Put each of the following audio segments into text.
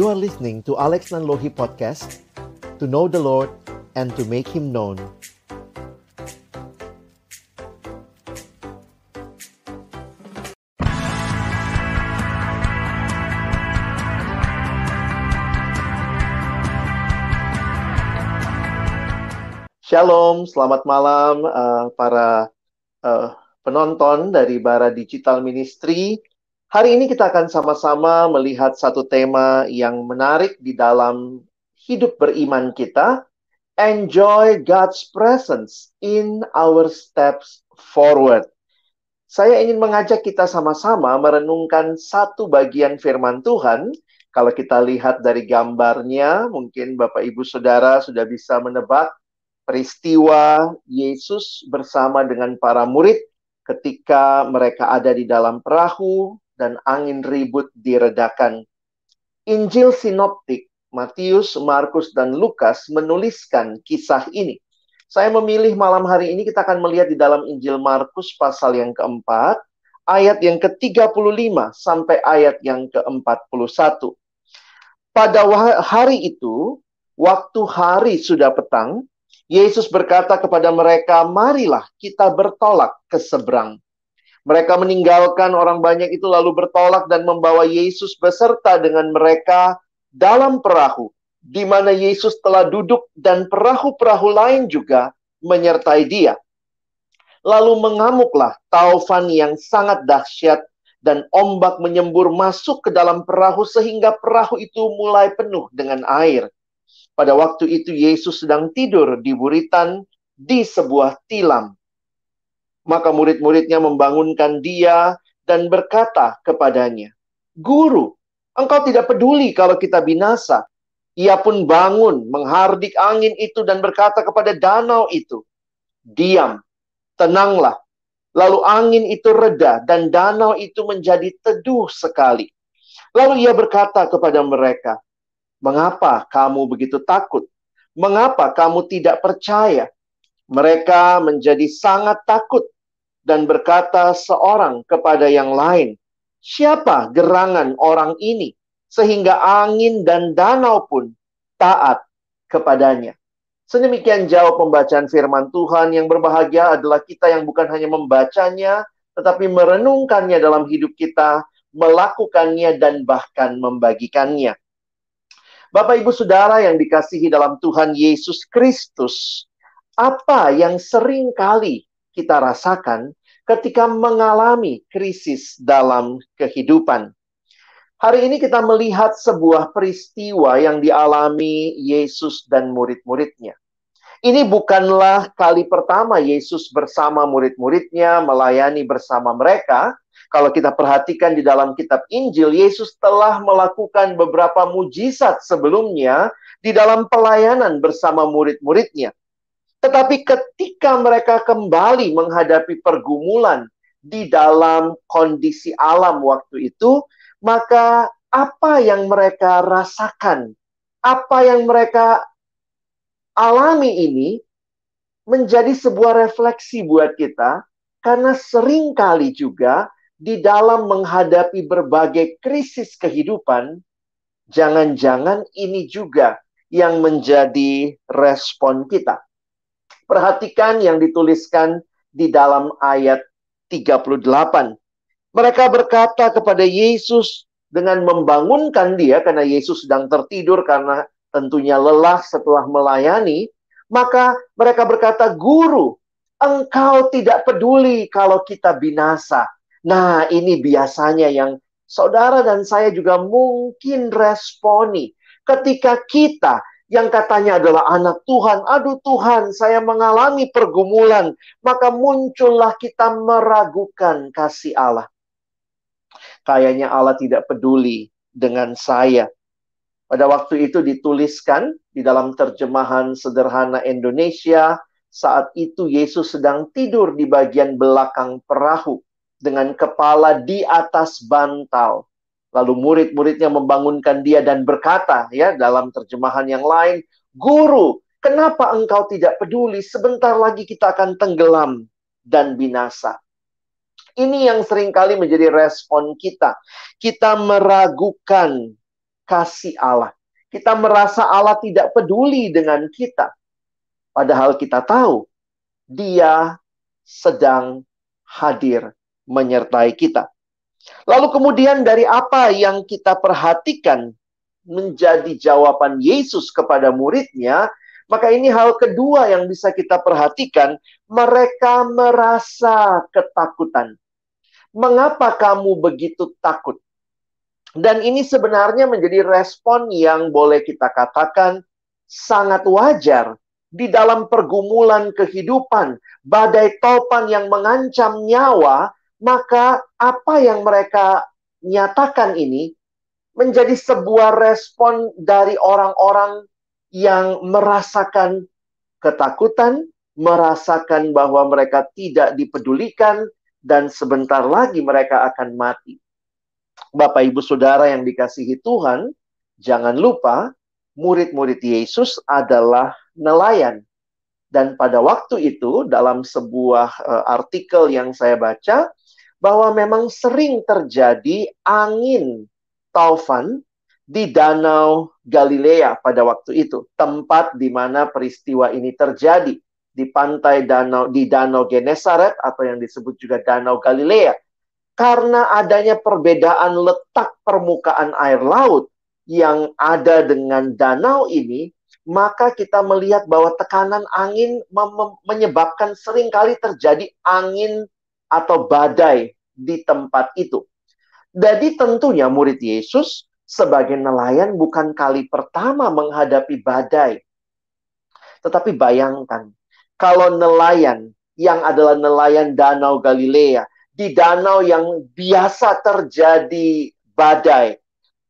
You are listening to Alex Nanlohi Podcast To know the Lord and to make Him known Shalom, selamat malam uh, para uh, penonton dari Bara Digital Ministry. Hari ini kita akan sama-sama melihat satu tema yang menarik di dalam hidup beriman kita. Enjoy God's presence in our steps forward. Saya ingin mengajak kita sama-sama merenungkan satu bagian firman Tuhan. Kalau kita lihat dari gambarnya, mungkin Bapak Ibu Saudara sudah bisa menebak peristiwa Yesus bersama dengan para murid ketika mereka ada di dalam perahu dan angin ribut diredakan. Injil sinoptik Matius, Markus, dan Lukas menuliskan kisah ini. Saya memilih malam hari ini kita akan melihat di dalam Injil Markus pasal yang keempat, ayat yang ke-35 sampai ayat yang ke-41. Pada hari itu, waktu hari sudah petang, Yesus berkata kepada mereka, "Marilah kita bertolak ke seberang." Mereka meninggalkan orang banyak itu lalu bertolak dan membawa Yesus beserta dengan mereka dalam perahu, di mana Yesus telah duduk dan perahu-perahu lain juga menyertai dia. Lalu mengamuklah taufan yang sangat dahsyat dan ombak menyembur masuk ke dalam perahu sehingga perahu itu mulai penuh dengan air. Pada waktu itu Yesus sedang tidur di buritan di sebuah tilam. Maka murid-muridnya membangunkan dia dan berkata kepadanya, Guru, engkau tidak peduli kalau kita binasa. Ia pun bangun, menghardik angin itu dan berkata kepada danau itu, Diam, tenanglah. Lalu angin itu reda dan danau itu menjadi teduh sekali. Lalu ia berkata kepada mereka, Mengapa kamu begitu takut? Mengapa kamu tidak percaya? Mereka menjadi sangat takut dan berkata seorang kepada yang lain, "Siapa gerangan orang ini sehingga angin dan danau pun taat kepadanya?" Sedemikian jawab pembacaan firman Tuhan yang berbahagia adalah kita yang bukan hanya membacanya, tetapi merenungkannya dalam hidup kita, melakukannya, dan bahkan membagikannya. Bapak Ibu Saudara yang dikasihi dalam Tuhan Yesus Kristus, apa yang sering kali kita rasakan ketika mengalami krisis dalam kehidupan? Hari ini kita melihat sebuah peristiwa yang dialami Yesus dan murid-muridnya. Ini bukanlah kali pertama Yesus bersama murid-muridnya melayani bersama mereka, kalau kita perhatikan di dalam kitab Injil, Yesus telah melakukan beberapa mujizat sebelumnya di dalam pelayanan bersama murid-muridnya. Tetapi ketika mereka kembali menghadapi pergumulan di dalam kondisi alam waktu itu, maka apa yang mereka rasakan, apa yang mereka alami ini menjadi sebuah refleksi buat kita karena sering kali juga di dalam menghadapi berbagai krisis kehidupan, jangan-jangan ini juga yang menjadi respon kita. Perhatikan yang dituliskan di dalam ayat 38. Mereka berkata kepada Yesus dengan membangunkan dia karena Yesus sedang tertidur karena tentunya lelah setelah melayani, maka mereka berkata, "Guru, engkau tidak peduli kalau kita binasa." Nah, ini biasanya yang saudara dan saya juga mungkin responi ketika kita yang katanya adalah anak Tuhan, aduh Tuhan, saya mengalami pergumulan, maka muncullah kita meragukan kasih Allah. Kayaknya Allah tidak peduli dengan saya. Pada waktu itu dituliskan di dalam terjemahan sederhana Indonesia, saat itu Yesus sedang tidur di bagian belakang perahu dengan kepala di atas bantal. Lalu murid-muridnya membangunkan dia dan berkata, ya dalam terjemahan yang lain, Guru, kenapa engkau tidak peduli? Sebentar lagi kita akan tenggelam dan binasa. Ini yang sering kali menjadi respon kita. Kita meragukan kasih Allah. Kita merasa Allah tidak peduli dengan kita. Padahal kita tahu dia sedang hadir menyertai kita. Lalu kemudian dari apa yang kita perhatikan menjadi jawaban Yesus kepada muridnya, maka ini hal kedua yang bisa kita perhatikan, mereka merasa ketakutan. Mengapa kamu begitu takut? Dan ini sebenarnya menjadi respon yang boleh kita katakan sangat wajar di dalam pergumulan kehidupan, badai topan yang mengancam nyawa, maka apa yang mereka nyatakan ini menjadi sebuah respon dari orang-orang yang merasakan ketakutan, merasakan bahwa mereka tidak dipedulikan, dan sebentar lagi mereka akan mati. Bapak, ibu, saudara yang dikasihi Tuhan, jangan lupa murid-murid Yesus adalah nelayan. Dan pada waktu itu, dalam sebuah uh, artikel yang saya baca, bahwa memang sering terjadi angin taufan di Danau Galilea pada waktu itu, tempat di mana peristiwa ini terjadi di pantai danau di Danau Genesaret atau yang disebut juga Danau Galilea. Karena adanya perbedaan letak permukaan air laut yang ada dengan danau ini, maka kita melihat bahwa tekanan angin menyebabkan sering kali terjadi angin atau badai di tempat itu. Jadi tentunya murid Yesus sebagai nelayan bukan kali pertama menghadapi badai. Tetapi bayangkan, kalau nelayan yang adalah nelayan Danau Galilea, di danau yang biasa terjadi badai,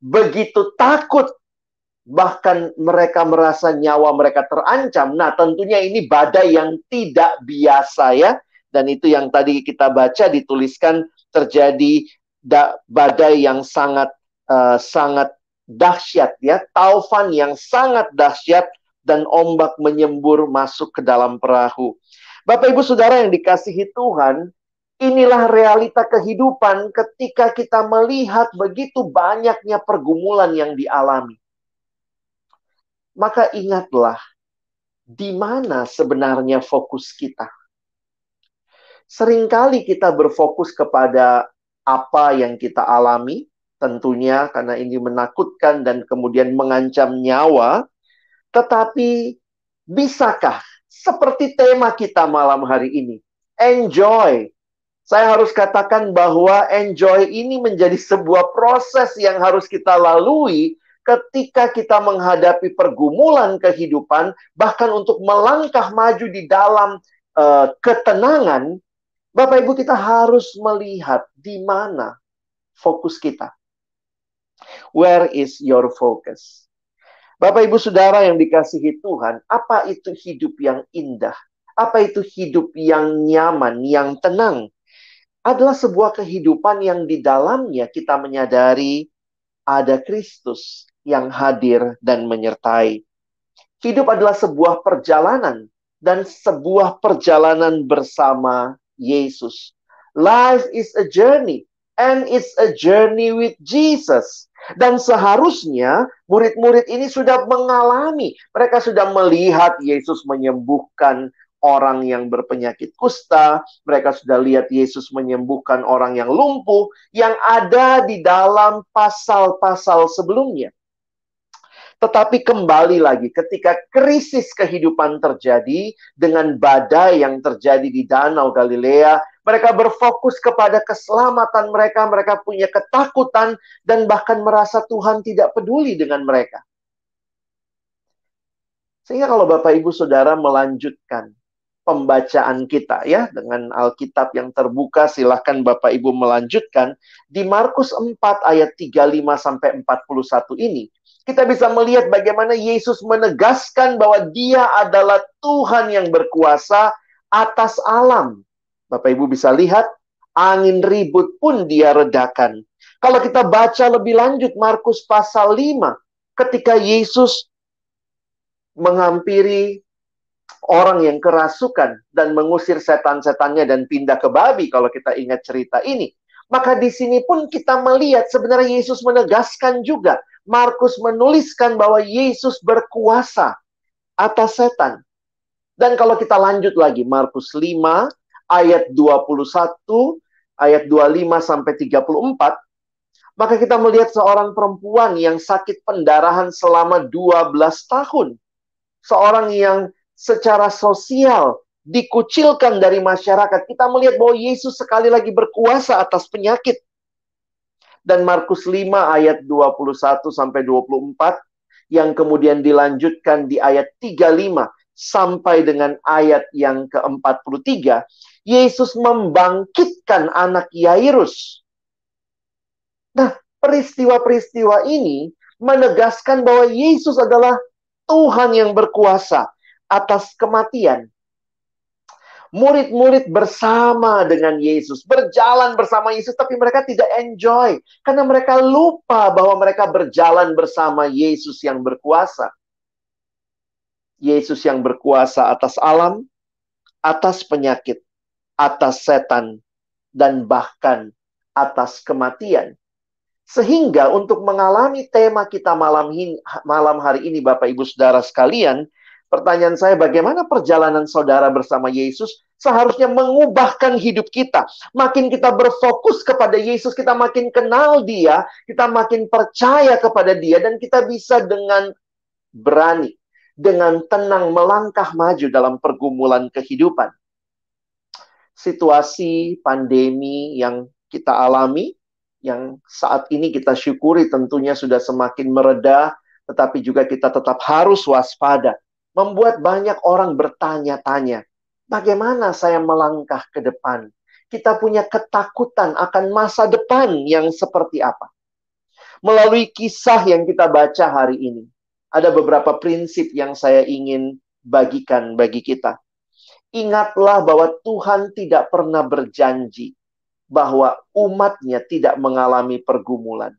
begitu takut bahkan mereka merasa nyawa mereka terancam. Nah, tentunya ini badai yang tidak biasa ya. Dan itu yang tadi kita baca dituliskan terjadi badai yang sangat uh, sangat dahsyat ya, taufan yang sangat dahsyat dan ombak menyembur masuk ke dalam perahu. Bapak Ibu Saudara yang dikasihi Tuhan, inilah realita kehidupan ketika kita melihat begitu banyaknya pergumulan yang dialami. Maka ingatlah di mana sebenarnya fokus kita. Seringkali kita berfokus kepada apa yang kita alami, tentunya karena ini menakutkan dan kemudian mengancam nyawa. Tetapi bisakah seperti tema kita malam hari ini, enjoy. Saya harus katakan bahwa enjoy ini menjadi sebuah proses yang harus kita lalui ketika kita menghadapi pergumulan kehidupan, bahkan untuk melangkah maju di dalam uh, ketenangan, Bapak Ibu kita harus melihat di mana fokus kita. Where is your focus? Bapak Ibu Saudara yang dikasihi Tuhan, apa itu hidup yang indah? Apa itu hidup yang nyaman, yang tenang? Adalah sebuah kehidupan yang di dalamnya kita menyadari ada Kristus yang hadir dan menyertai. Hidup adalah sebuah perjalanan dan sebuah perjalanan bersama Yesus. Life is a journey and it's a journey with Jesus. Dan seharusnya murid-murid ini sudah mengalami, mereka sudah melihat Yesus menyembuhkan orang yang berpenyakit kusta, mereka sudah lihat Yesus menyembuhkan orang yang lumpuh yang ada di dalam pasal-pasal sebelumnya. Tetapi kembali lagi, ketika krisis kehidupan terjadi dengan badai yang terjadi di Danau Galilea, mereka berfokus kepada keselamatan mereka, mereka punya ketakutan, dan bahkan merasa Tuhan tidak peduli dengan mereka. Sehingga kalau Bapak Ibu Saudara melanjutkan pembacaan kita ya dengan Alkitab yang terbuka silahkan Bapak Ibu melanjutkan di Markus 4 ayat 35 sampai 41 ini kita bisa melihat bagaimana Yesus menegaskan bahwa Dia adalah Tuhan yang berkuasa atas alam. Bapak Ibu bisa lihat, angin ribut pun Dia redakan. Kalau kita baca lebih lanjut Markus pasal 5, ketika Yesus menghampiri orang yang kerasukan dan mengusir setan-setannya dan pindah ke babi kalau kita ingat cerita ini. Maka di sini pun kita melihat sebenarnya Yesus menegaskan juga Markus menuliskan bahwa Yesus berkuasa atas setan. Dan kalau kita lanjut lagi Markus 5 ayat 21 ayat 25 sampai 34 maka kita melihat seorang perempuan yang sakit pendarahan selama 12 tahun. Seorang yang secara sosial dikucilkan dari masyarakat. Kita melihat bahwa Yesus sekali lagi berkuasa atas penyakit. Dan Markus 5 ayat 21 sampai 24 yang kemudian dilanjutkan di ayat 35 sampai dengan ayat yang ke-43, Yesus membangkitkan anak Yairus. Nah, peristiwa-peristiwa ini menegaskan bahwa Yesus adalah Tuhan yang berkuasa atas kematian. Murid-murid bersama dengan Yesus, berjalan bersama Yesus, tapi mereka tidak enjoy karena mereka lupa bahwa mereka berjalan bersama Yesus yang berkuasa. Yesus yang berkuasa atas alam, atas penyakit, atas setan, dan bahkan atas kematian. Sehingga untuk mengalami tema kita malam malam hari ini Bapak Ibu Saudara sekalian, pertanyaan saya bagaimana perjalanan saudara bersama Yesus seharusnya mengubahkan hidup kita. Makin kita berfokus kepada Yesus, kita makin kenal Dia, kita makin percaya kepada Dia dan kita bisa dengan berani dengan tenang melangkah maju dalam pergumulan kehidupan. Situasi pandemi yang kita alami, yang saat ini kita syukuri tentunya sudah semakin mereda, tetapi juga kita tetap harus waspada. Membuat banyak orang bertanya-tanya, bagaimana saya melangkah ke depan? Kita punya ketakutan akan masa depan yang seperti apa. Melalui kisah yang kita baca hari ini, ada beberapa prinsip yang saya ingin bagikan bagi kita. Ingatlah bahwa Tuhan tidak pernah berjanji bahwa umatnya tidak mengalami pergumulan.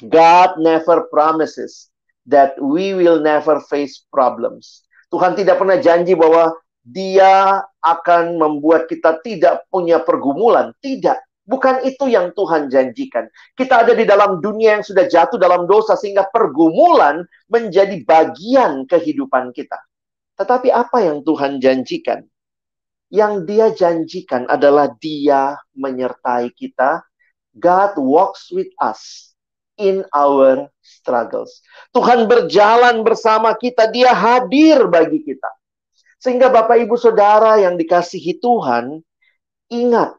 God never promises that we will never face problems. Tuhan tidak pernah janji bahwa dia akan membuat kita tidak punya pergumulan. Tidak. Bukan itu yang Tuhan janjikan. Kita ada di dalam dunia yang sudah jatuh dalam dosa sehingga pergumulan menjadi bagian kehidupan kita. Tetapi apa yang Tuhan janjikan? Yang dia janjikan adalah dia menyertai kita. God walks with us in our struggles. Tuhan berjalan bersama kita, dia hadir bagi kita. Sehingga Bapak Ibu Saudara yang dikasihi Tuhan, ingat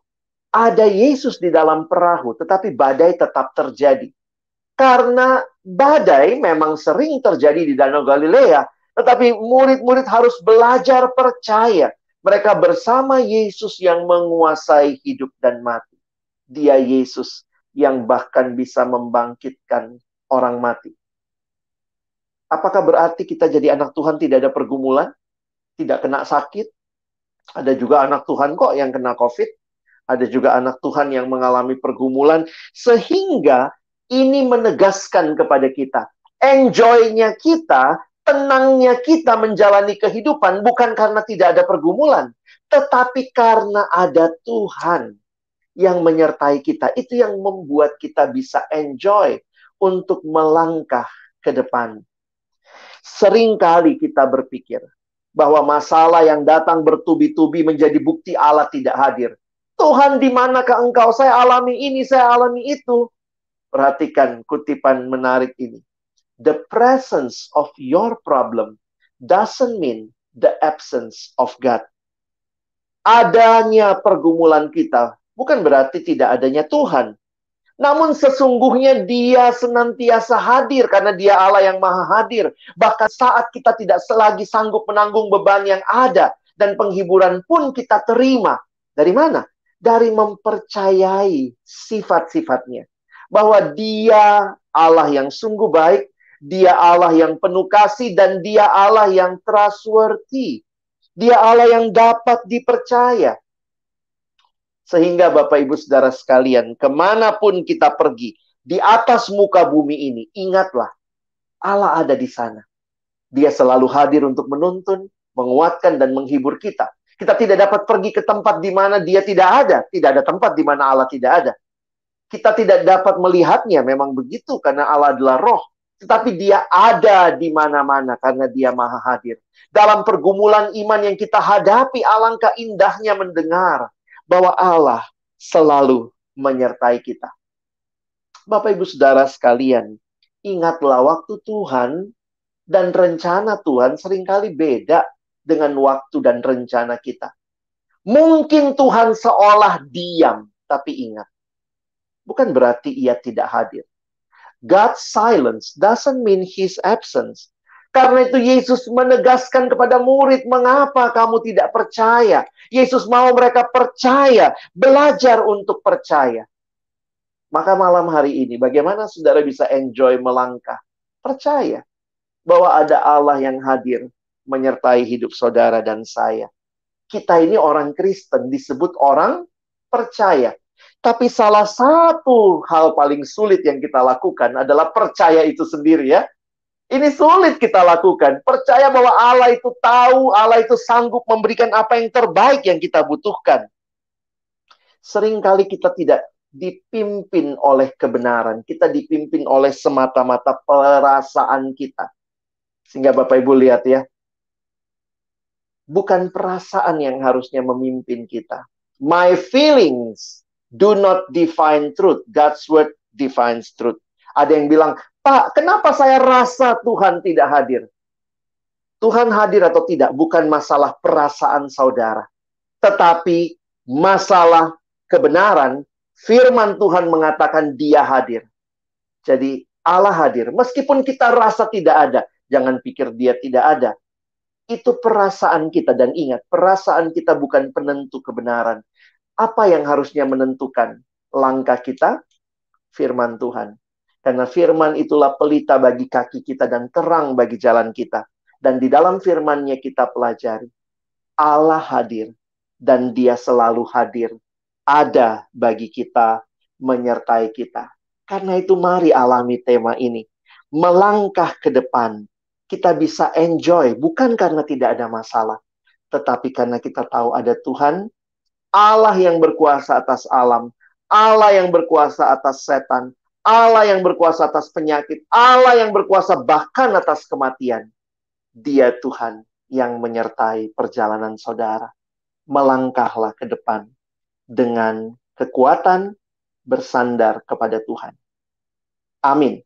ada Yesus di dalam perahu, tetapi badai tetap terjadi. Karena badai memang sering terjadi di Danau Galilea, tetapi murid-murid harus belajar percaya. Mereka bersama Yesus yang menguasai hidup dan mati. Dia Yesus yang bahkan bisa membangkitkan orang mati. Apakah berarti kita jadi anak Tuhan tidak ada pergumulan? Tidak kena sakit? Ada juga anak Tuhan kok yang kena COVID? Ada juga anak Tuhan yang mengalami pergumulan sehingga ini menegaskan kepada kita enjoy-nya kita, tenangnya kita menjalani kehidupan bukan karena tidak ada pergumulan, tetapi karena ada Tuhan yang menyertai kita. Itu yang membuat kita bisa enjoy untuk melangkah ke depan. Seringkali kita berpikir bahwa masalah yang datang bertubi-tubi menjadi bukti Allah tidak hadir. Tuhan di manakah engkau? Saya alami ini, saya alami itu. Perhatikan kutipan menarik ini. The presence of your problem doesn't mean the absence of God. Adanya pergumulan kita bukan berarti tidak adanya Tuhan. Namun sesungguhnya dia senantiasa hadir karena dia Allah yang maha hadir. Bahkan saat kita tidak selagi sanggup menanggung beban yang ada dan penghiburan pun kita terima. Dari mana? dari mempercayai sifat-sifatnya. Bahwa dia Allah yang sungguh baik, dia Allah yang penuh kasih, dan dia Allah yang trustworthy. Dia Allah yang dapat dipercaya. Sehingga Bapak Ibu Saudara sekalian, ke mana pun kita pergi, di atas muka bumi ini, ingatlah, Allah ada di sana. Dia selalu hadir untuk menuntun, menguatkan, dan menghibur kita. Kita tidak dapat pergi ke tempat di mana dia tidak ada. Tidak ada tempat di mana Allah tidak ada. Kita tidak dapat melihatnya, memang begitu karena Allah adalah roh. Tetapi dia ada di mana-mana karena dia maha hadir. Dalam pergumulan iman yang kita hadapi, alangkah indahnya mendengar bahwa Allah selalu menyertai kita. Bapak Ibu Saudara sekalian, ingatlah waktu Tuhan dan rencana Tuhan sering kali beda dengan waktu dan rencana kita. Mungkin Tuhan seolah diam, tapi ingat, bukan berarti ia tidak hadir. God's silence doesn't mean his absence. Karena itu Yesus menegaskan kepada murid, mengapa kamu tidak percaya? Yesus mau mereka percaya, belajar untuk percaya. Maka malam hari ini, bagaimana saudara bisa enjoy melangkah? Percaya bahwa ada Allah yang hadir menyertai hidup saudara dan saya. Kita ini orang Kristen disebut orang percaya. Tapi salah satu hal paling sulit yang kita lakukan adalah percaya itu sendiri ya. Ini sulit kita lakukan. Percaya bahwa Allah itu tahu, Allah itu sanggup memberikan apa yang terbaik yang kita butuhkan. Seringkali kita tidak dipimpin oleh kebenaran. Kita dipimpin oleh semata-mata perasaan kita. Sehingga Bapak Ibu lihat ya, bukan perasaan yang harusnya memimpin kita. My feelings do not define truth. God's word defines truth. Ada yang bilang, Pak, kenapa saya rasa Tuhan tidak hadir? Tuhan hadir atau tidak bukan masalah perasaan saudara. Tetapi masalah kebenaran, firman Tuhan mengatakan dia hadir. Jadi Allah hadir. Meskipun kita rasa tidak ada, jangan pikir dia tidak ada itu perasaan kita dan ingat, perasaan kita bukan penentu kebenaran. Apa yang harusnya menentukan langkah kita? Firman Tuhan. Karena firman itulah pelita bagi kaki kita dan terang bagi jalan kita. Dan di dalam firmannya kita pelajari. Allah hadir dan dia selalu hadir. Ada bagi kita, menyertai kita. Karena itu mari alami tema ini. Melangkah ke depan kita bisa enjoy bukan karena tidak ada masalah, tetapi karena kita tahu ada Tuhan, Allah yang berkuasa atas alam, Allah yang berkuasa atas setan, Allah yang berkuasa atas penyakit, Allah yang berkuasa bahkan atas kematian. Dia Tuhan yang menyertai perjalanan saudara. Melangkahlah ke depan dengan kekuatan bersandar kepada Tuhan. Amin.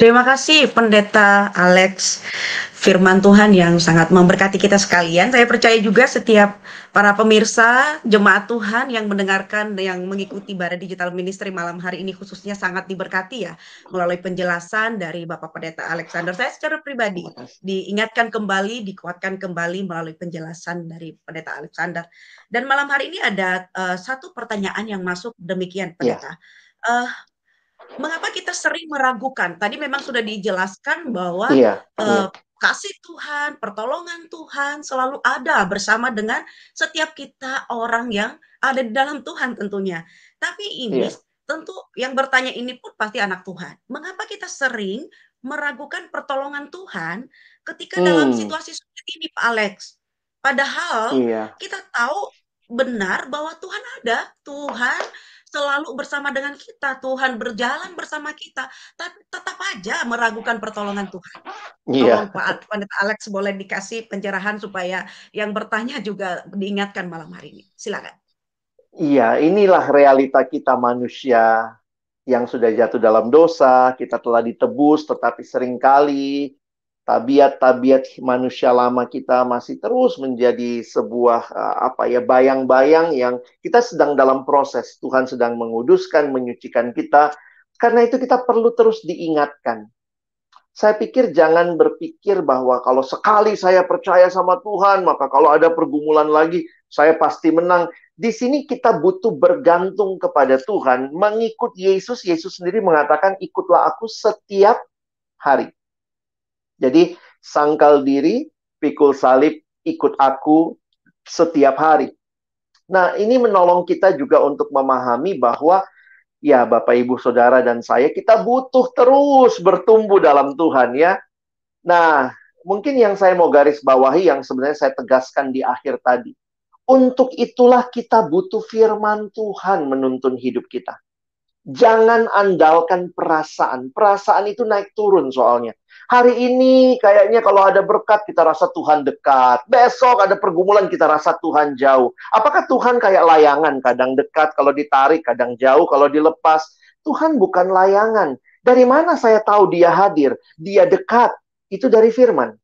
Terima kasih Pendeta Alex firman Tuhan yang sangat memberkati kita sekalian. Saya percaya juga setiap para pemirsa jemaat Tuhan yang mendengarkan yang mengikuti Bara Digital Ministry malam hari ini khususnya sangat diberkati ya melalui penjelasan dari Bapak Pendeta Alexander. Saya secara pribadi diingatkan kembali, dikuatkan kembali melalui penjelasan dari Pendeta Alexander. Dan malam hari ini ada uh, satu pertanyaan yang masuk demikian Pendeta. Yeah. Uh, mengapa kita sering meragukan? Tadi memang sudah dijelaskan bahwa iya, uh, iya. kasih Tuhan, pertolongan Tuhan selalu ada bersama dengan setiap kita orang yang ada di dalam Tuhan tentunya. Tapi ini iya. tentu yang bertanya ini pun pasti anak Tuhan. Mengapa kita sering meragukan pertolongan Tuhan ketika hmm. dalam situasi seperti ini, Pak Alex? Padahal iya. kita tahu benar bahwa Tuhan ada, Tuhan selalu bersama dengan kita, Tuhan berjalan bersama kita, tapi tetap aja meragukan pertolongan Tuhan. Iya. Tolong Pak Pendeta Alex boleh dikasih pencerahan supaya yang bertanya juga diingatkan malam hari ini. Silakan. Iya, inilah realita kita manusia yang sudah jatuh dalam dosa, kita telah ditebus, tetapi sering kali tabiat-tabiat manusia lama kita masih terus menjadi sebuah uh, apa ya bayang-bayang yang kita sedang dalam proses. Tuhan sedang menguduskan menyucikan kita. Karena itu kita perlu terus diingatkan. Saya pikir jangan berpikir bahwa kalau sekali saya percaya sama Tuhan maka kalau ada pergumulan lagi saya pasti menang. Di sini kita butuh bergantung kepada Tuhan. Mengikut Yesus Yesus sendiri mengatakan ikutlah aku setiap hari jadi sangkal diri, pikul salib, ikut aku setiap hari. Nah, ini menolong kita juga untuk memahami bahwa ya Bapak Ibu Saudara dan saya kita butuh terus bertumbuh dalam Tuhan ya. Nah, mungkin yang saya mau garis bawahi yang sebenarnya saya tegaskan di akhir tadi. Untuk itulah kita butuh firman Tuhan menuntun hidup kita. Jangan andalkan perasaan. Perasaan itu naik turun soalnya. Hari ini kayaknya kalau ada berkat kita rasa Tuhan dekat. Besok ada pergumulan kita rasa Tuhan jauh. Apakah Tuhan kayak layangan kadang dekat, kalau ditarik kadang jauh, kalau dilepas. Tuhan bukan layangan. Dari mana saya tahu dia hadir? Dia dekat. Itu dari firman.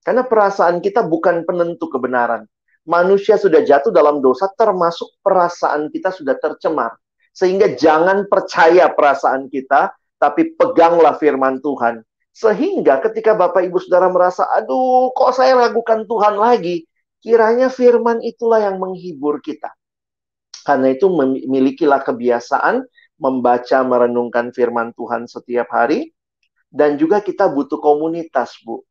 Karena perasaan kita bukan penentu kebenaran manusia sudah jatuh dalam dosa, termasuk perasaan kita sudah tercemar. Sehingga jangan percaya perasaan kita, tapi peganglah firman Tuhan. Sehingga ketika Bapak Ibu Saudara merasa, aduh kok saya ragukan Tuhan lagi, kiranya firman itulah yang menghibur kita. Karena itu memilikilah kebiasaan membaca, merenungkan firman Tuhan setiap hari. Dan juga kita butuh komunitas, Bu.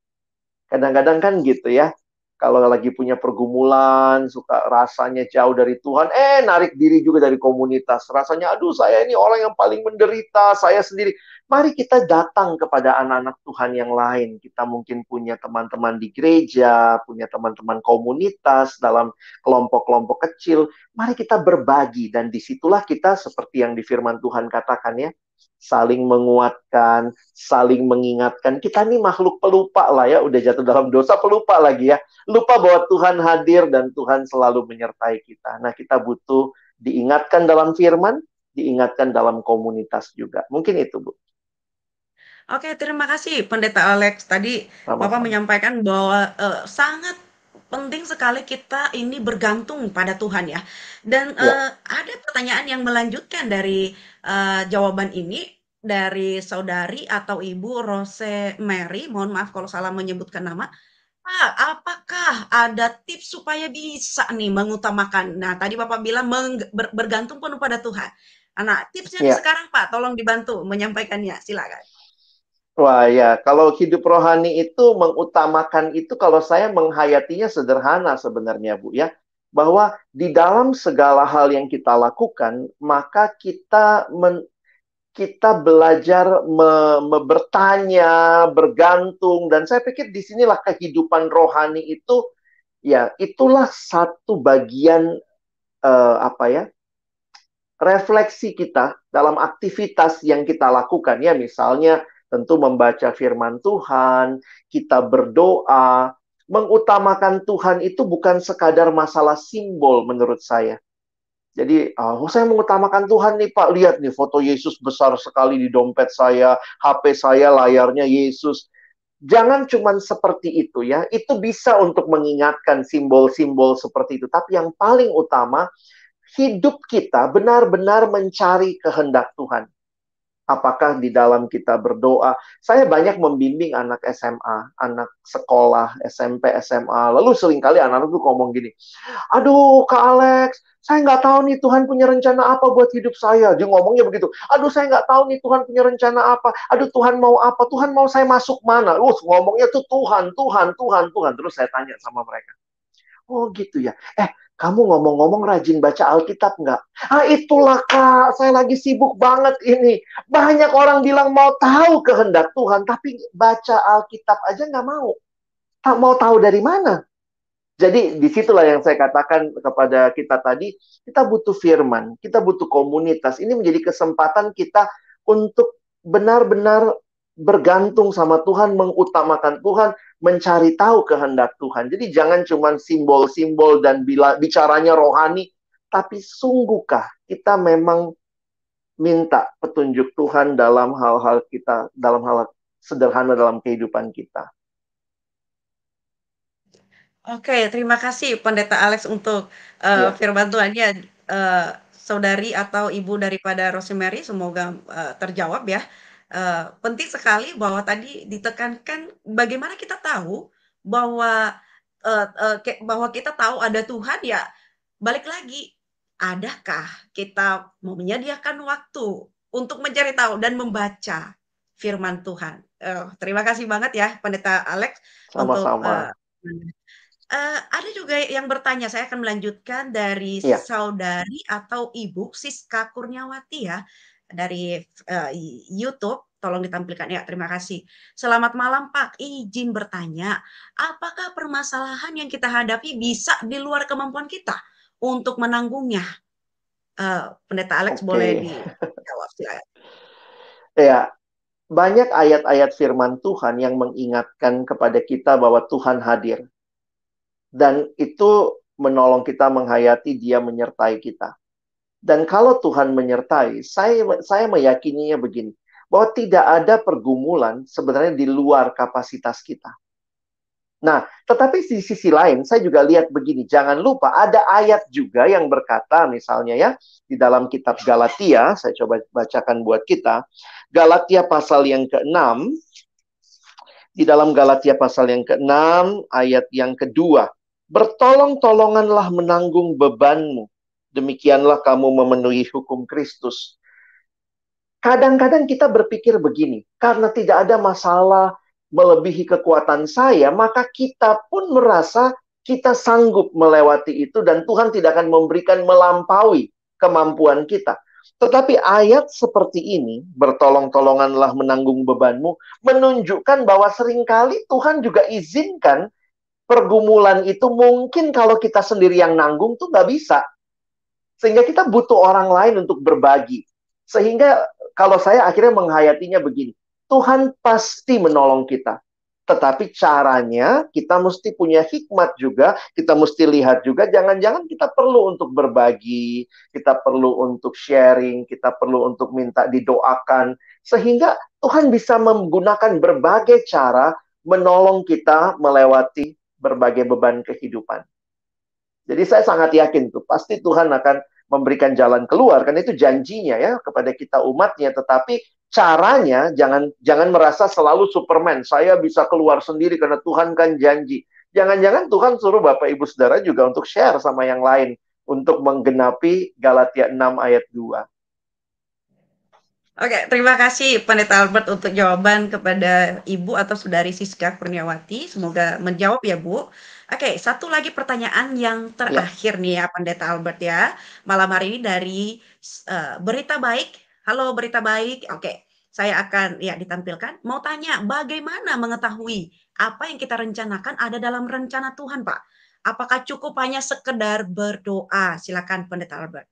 Kadang-kadang kan gitu ya, kalau lagi punya pergumulan, suka rasanya jauh dari Tuhan, eh narik diri juga dari komunitas. Rasanya, aduh saya ini orang yang paling menderita, saya sendiri. Mari kita datang kepada anak-anak Tuhan yang lain. Kita mungkin punya teman-teman di gereja, punya teman-teman komunitas dalam kelompok-kelompok kecil. Mari kita berbagi dan di situlah kita seperti yang di firman Tuhan katakan ya, saling menguatkan, saling mengingatkan. Kita ini makhluk pelupa lah ya, udah jatuh dalam dosa pelupa lagi ya. Lupa bahwa Tuhan hadir dan Tuhan selalu menyertai kita. Nah, kita butuh diingatkan dalam firman, diingatkan dalam komunitas juga. Mungkin itu, Bu. Oke, terima kasih Pendeta Alex. Tadi. Bapak menyampaikan bahwa uh, sangat penting sekali kita ini bergantung pada Tuhan ya. Dan ya. Uh, ada pertanyaan yang melanjutkan dari uh, jawaban ini dari saudari atau ibu Rose Mary. Mohon maaf kalau salah menyebutkan nama. Pak, apakah ada tips supaya bisa nih mengutamakan? Nah, tadi Bapak bilang ber bergantung penuh pada Tuhan. Nah, tipsnya ya. sekarang Pak, tolong dibantu menyampaikannya. Silakan. Wah ya, kalau hidup rohani itu mengutamakan itu kalau saya menghayatinya sederhana sebenarnya Bu ya. Bahwa di dalam segala hal yang kita lakukan, maka kita men, kita belajar me, me, bertanya, bergantung dan saya pikir di sinilah kehidupan rohani itu ya itulah satu bagian uh, apa ya refleksi kita dalam aktivitas yang kita lakukan ya misalnya tentu membaca firman Tuhan, kita berdoa, mengutamakan Tuhan itu bukan sekadar masalah simbol menurut saya. Jadi, oh, saya mengutamakan Tuhan nih Pak, lihat nih foto Yesus besar sekali di dompet saya, HP saya layarnya Yesus. Jangan cuma seperti itu ya, itu bisa untuk mengingatkan simbol-simbol seperti itu. Tapi yang paling utama, hidup kita benar-benar mencari kehendak Tuhan apakah di dalam kita berdoa. Saya banyak membimbing anak SMA, anak sekolah, SMP, SMA. Lalu sering kali anak-anak tuh ngomong gini, aduh Kak Alex, saya nggak tahu nih Tuhan punya rencana apa buat hidup saya. Dia ngomongnya begitu. Aduh saya nggak tahu nih Tuhan punya rencana apa. Aduh Tuhan mau apa? Tuhan mau saya masuk mana? Uh, ngomongnya tuh Tuhan, Tuhan, Tuhan, Tuhan. Terus saya tanya sama mereka. Oh gitu ya. Eh, kamu ngomong-ngomong rajin baca Alkitab nggak? Ah itulah kak, saya lagi sibuk banget ini. Banyak orang bilang mau tahu kehendak Tuhan, tapi baca Alkitab aja nggak mau. Tak mau tahu dari mana. Jadi di situlah yang saya katakan kepada kita tadi, kita butuh firman, kita butuh komunitas. Ini menjadi kesempatan kita untuk benar-benar bergantung sama Tuhan, mengutamakan Tuhan, mencari tahu kehendak Tuhan. Jadi jangan cuma simbol-simbol dan bila bicaranya rohani, tapi sungguhkah kita memang minta petunjuk Tuhan dalam hal-hal kita, dalam hal sederhana dalam kehidupan kita. Oke, terima kasih Pendeta Alex untuk uh, ya. firman Tuhannya. Uh, saudari atau ibu daripada Rosemary, semoga uh, terjawab ya uh, penting sekali bahwa tadi ditekankan bagaimana kita tahu bahwa uh, uh, bahwa kita tahu ada Tuhan ya balik lagi adakah kita mau menyediakan waktu untuk mencari tahu dan membaca firman Tuhan. Uh, terima kasih banget ya Pendeta Alex Sama-sama. untuk uh, uh, ada juga yang bertanya saya akan melanjutkan dari ya. saudari atau ibu Siska Kurniawati ya dari uh, YouTube tolong ditampilkan ya. Terima kasih. Selamat malam Pak. Izin bertanya, apakah permasalahan yang kita hadapi bisa di luar kemampuan kita untuk menanggungnya? Uh, Pendeta Alex okay. boleh dijawab silakan. Ya, banyak ayat-ayat firman Tuhan yang mengingatkan kepada kita bahwa Tuhan hadir. Dan itu menolong kita menghayati dia menyertai kita. Dan kalau Tuhan menyertai, saya saya meyakininya begini bahwa tidak ada pergumulan sebenarnya di luar kapasitas kita. Nah, tetapi di sisi lain saya juga lihat begini, jangan lupa ada ayat juga yang berkata misalnya ya di dalam kitab Galatia, saya coba bacakan buat kita. Galatia pasal yang ke-6 di dalam Galatia pasal yang ke-6 ayat yang kedua, bertolong-tolonganlah menanggung bebanmu. Demikianlah kamu memenuhi hukum Kristus. Kadang-kadang kita berpikir begini, karena tidak ada masalah melebihi kekuatan saya, maka kita pun merasa kita sanggup melewati itu dan Tuhan tidak akan memberikan melampaui kemampuan kita. Tetapi ayat seperti ini, bertolong-tolonganlah menanggung bebanmu, menunjukkan bahwa sering kali Tuhan juga izinkan pergumulan itu mungkin kalau kita sendiri yang nanggung tuh nggak bisa. Sehingga kita butuh orang lain untuk berbagi. Sehingga kalau saya akhirnya menghayatinya begini, Tuhan pasti menolong kita. Tetapi caranya kita mesti punya hikmat juga, kita mesti lihat juga jangan-jangan kita perlu untuk berbagi, kita perlu untuk sharing, kita perlu untuk minta didoakan sehingga Tuhan bisa menggunakan berbagai cara menolong kita melewati berbagai beban kehidupan. Jadi saya sangat yakin tuh pasti Tuhan akan memberikan jalan keluar kan itu janjinya ya kepada kita umatnya tetapi caranya jangan jangan merasa selalu superman saya bisa keluar sendiri karena Tuhan kan janji jangan-jangan Tuhan suruh Bapak Ibu Saudara juga untuk share sama yang lain untuk menggenapi Galatia 6 ayat 2 Oke, terima kasih Pendeta Albert untuk jawaban kepada Ibu atau Saudari Siska Kurniawati. Semoga menjawab ya Bu. Oke, satu lagi pertanyaan yang ya. terakhir ya. nih ya Pendeta Albert ya. Malam hari ini dari uh, Berita Baik. Halo Berita Baik. Oke, saya akan ya ditampilkan. Mau tanya, bagaimana mengetahui apa yang kita rencanakan ada dalam rencana Tuhan, Pak? Apakah cukup hanya sekedar berdoa? Silakan Pendeta Albert.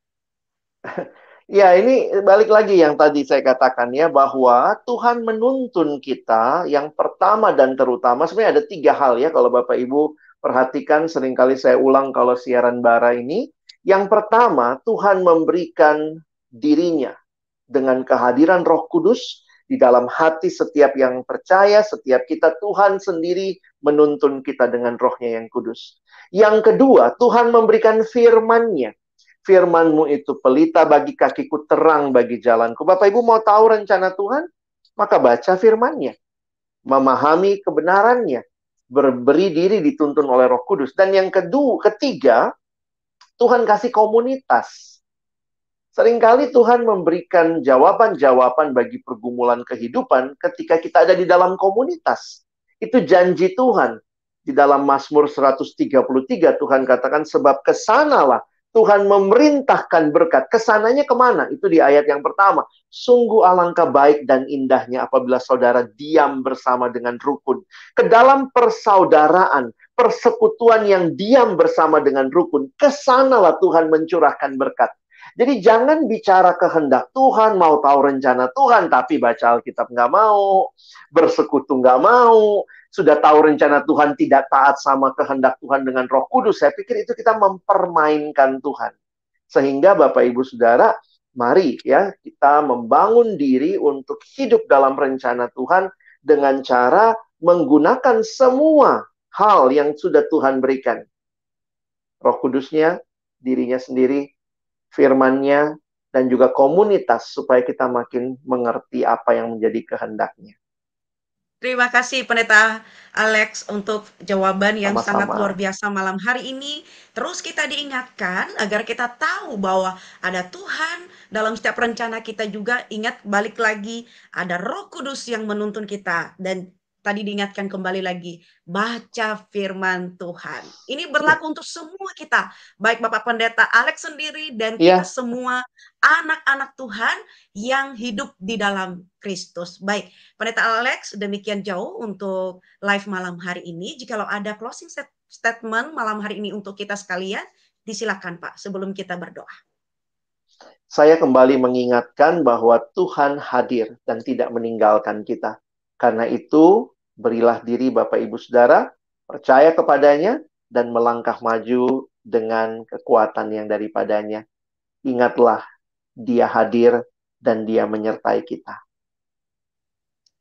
Ya, ini balik lagi yang tadi saya katakan ya, bahwa Tuhan menuntun kita yang pertama dan terutama, sebenarnya ada tiga hal ya, kalau Bapak Ibu perhatikan, sering kali saya ulang kalau siaran bara ini. Yang pertama, Tuhan memberikan dirinya dengan kehadiran roh kudus di dalam hati setiap yang percaya, setiap kita, Tuhan sendiri menuntun kita dengan rohnya yang kudus. Yang kedua, Tuhan memberikan firman-Nya firmanmu itu pelita bagi kakiku, terang bagi jalanku. Bapak Ibu mau tahu rencana Tuhan? Maka baca firmannya. Memahami kebenarannya. Berberi diri dituntun oleh roh kudus. Dan yang kedua, ketiga, Tuhan kasih komunitas. Seringkali Tuhan memberikan jawaban-jawaban bagi pergumulan kehidupan ketika kita ada di dalam komunitas. Itu janji Tuhan. Di dalam Mazmur 133 Tuhan katakan sebab ke sanalah Tuhan memerintahkan berkat. Ke sananya ke mana? Itu di ayat yang pertama. Sungguh alangkah baik dan indahnya apabila saudara diam bersama dengan rukun. Ke dalam persaudaraan, persekutuan yang diam bersama dengan rukun. Ke sanalah Tuhan mencurahkan berkat. Jadi jangan bicara kehendak Tuhan, mau tahu rencana Tuhan, tapi baca Alkitab nggak mau, bersekutu nggak mau, sudah tahu rencana Tuhan tidak taat sama kehendak Tuhan dengan roh kudus, saya pikir itu kita mempermainkan Tuhan. Sehingga Bapak Ibu Saudara, mari ya kita membangun diri untuk hidup dalam rencana Tuhan dengan cara menggunakan semua hal yang sudah Tuhan berikan. Roh kudusnya, dirinya sendiri, firmannya, dan juga komunitas supaya kita makin mengerti apa yang menjadi kehendaknya. Terima kasih Pendeta Alex untuk jawaban yang Sama-sama. sangat luar biasa malam hari ini. Terus kita diingatkan agar kita tahu bahwa ada Tuhan dalam setiap rencana kita juga. Ingat balik lagi ada Roh Kudus yang menuntun kita dan tadi diingatkan kembali lagi, baca firman Tuhan. Ini berlaku untuk semua kita, baik Bapak Pendeta Alex sendiri dan Iya. kita semua anak-anak Tuhan yang hidup di dalam Kristus. Baik, Pendeta Alex, demikian jauh untuk live malam hari ini. Jikalau ada closing statement malam hari ini untuk kita sekalian, disilakan Pak sebelum kita berdoa. Saya kembali mengingatkan bahwa Tuhan hadir dan tidak meninggalkan kita. Karena itu, berilah diri Bapak Ibu Saudara, percaya kepadanya, dan melangkah maju dengan kekuatan yang daripadanya. Ingatlah, dia hadir dan dia menyertai kita.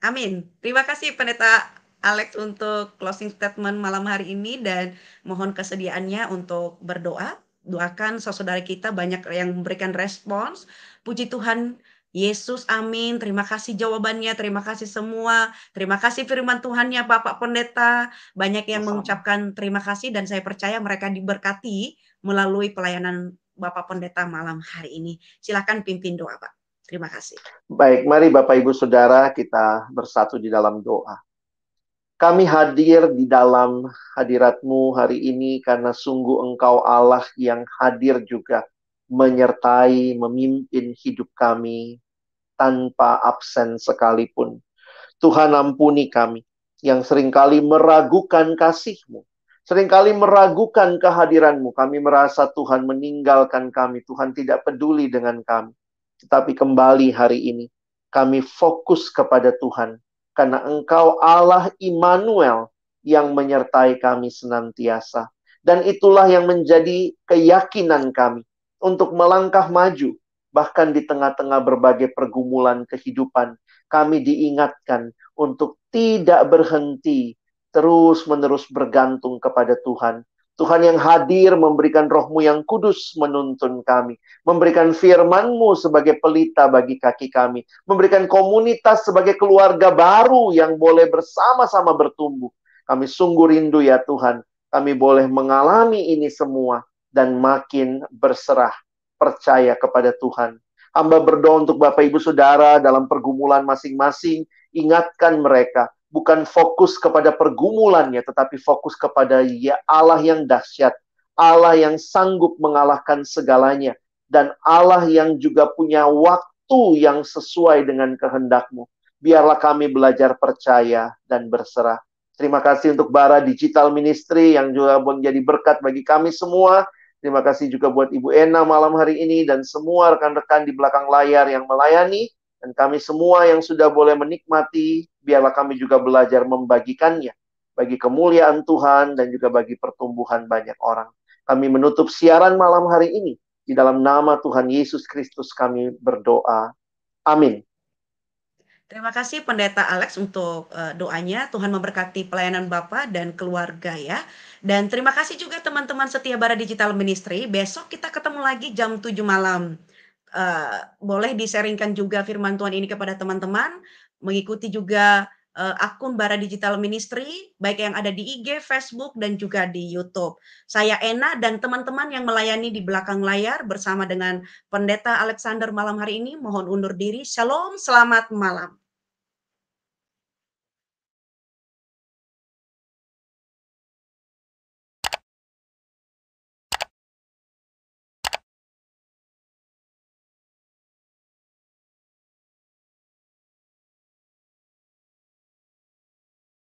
Amin. Terima kasih Pendeta Alex untuk closing statement malam hari ini dan mohon kesediaannya untuk berdoa. Doakan saudara kita banyak yang memberikan respons. Puji Tuhan, Yesus, amin. Terima kasih jawabannya, terima kasih semua. Terima kasih firman Tuhannya Bapak Pendeta. Banyak yang mengucapkan terima kasih dan saya percaya mereka diberkati melalui pelayanan Bapak Pendeta malam hari ini. Silakan pimpin doa, Pak. Terima kasih. Baik, mari Bapak Ibu Saudara kita bersatu di dalam doa. Kami hadir di dalam hadiratmu hari ini karena sungguh Engkau Allah yang hadir juga menyertai, memimpin hidup kami tanpa absen sekalipun. Tuhan ampuni kami yang sering kali meragukan kasih-Mu. Seringkali meragukan kehadiran-Mu. Kami merasa Tuhan meninggalkan kami. Tuhan tidak peduli dengan kami. Tetapi kembali hari ini, kami fokus kepada Tuhan. Karena Engkau Allah Immanuel yang menyertai kami senantiasa. Dan itulah yang menjadi keyakinan kami untuk melangkah maju. Bahkan di tengah-tengah berbagai pergumulan kehidupan, kami diingatkan untuk tidak berhenti, terus-menerus bergantung kepada Tuhan. Tuhan yang hadir memberikan rohmu yang kudus menuntun kami. Memberikan firmanmu sebagai pelita bagi kaki kami. Memberikan komunitas sebagai keluarga baru yang boleh bersama-sama bertumbuh. Kami sungguh rindu ya Tuhan. Kami boleh mengalami ini semua. Dan makin berserah, percaya kepada Tuhan. Hamba berdoa untuk Bapak Ibu Saudara dalam pergumulan masing-masing. Ingatkan mereka bukan fokus kepada pergumulannya, tetapi fokus kepada ya Allah yang dahsyat, Allah yang sanggup mengalahkan segalanya, dan Allah yang juga punya waktu yang sesuai dengan kehendakmu. Biarlah kami belajar percaya dan berserah. Terima kasih untuk Bara Digital Ministry yang juga menjadi berkat bagi kami semua. Terima kasih juga buat Ibu Ena malam hari ini dan semua rekan-rekan di belakang layar yang melayani. Dan kami semua yang sudah boleh menikmati, biarlah kami juga belajar membagikannya bagi kemuliaan Tuhan dan juga bagi pertumbuhan banyak orang. Kami menutup siaran malam hari ini di dalam nama Tuhan Yesus Kristus kami berdoa. Amin. Terima kasih Pendeta Alex untuk uh, doanya. Tuhan memberkati pelayanan Bapak dan keluarga ya. Dan terima kasih juga teman-teman setia Bara Digital Ministry. Besok kita ketemu lagi jam 7 malam. Uh, boleh disaringkan juga firman Tuhan ini kepada teman-teman. Mengikuti juga uh, akun Bara Digital Ministry, baik yang ada di IG, Facebook, dan juga di YouTube. Saya Ena dan teman-teman yang melayani di belakang layar bersama dengan Pendeta Alexander malam hari ini. Mohon undur diri. Shalom, selamat malam.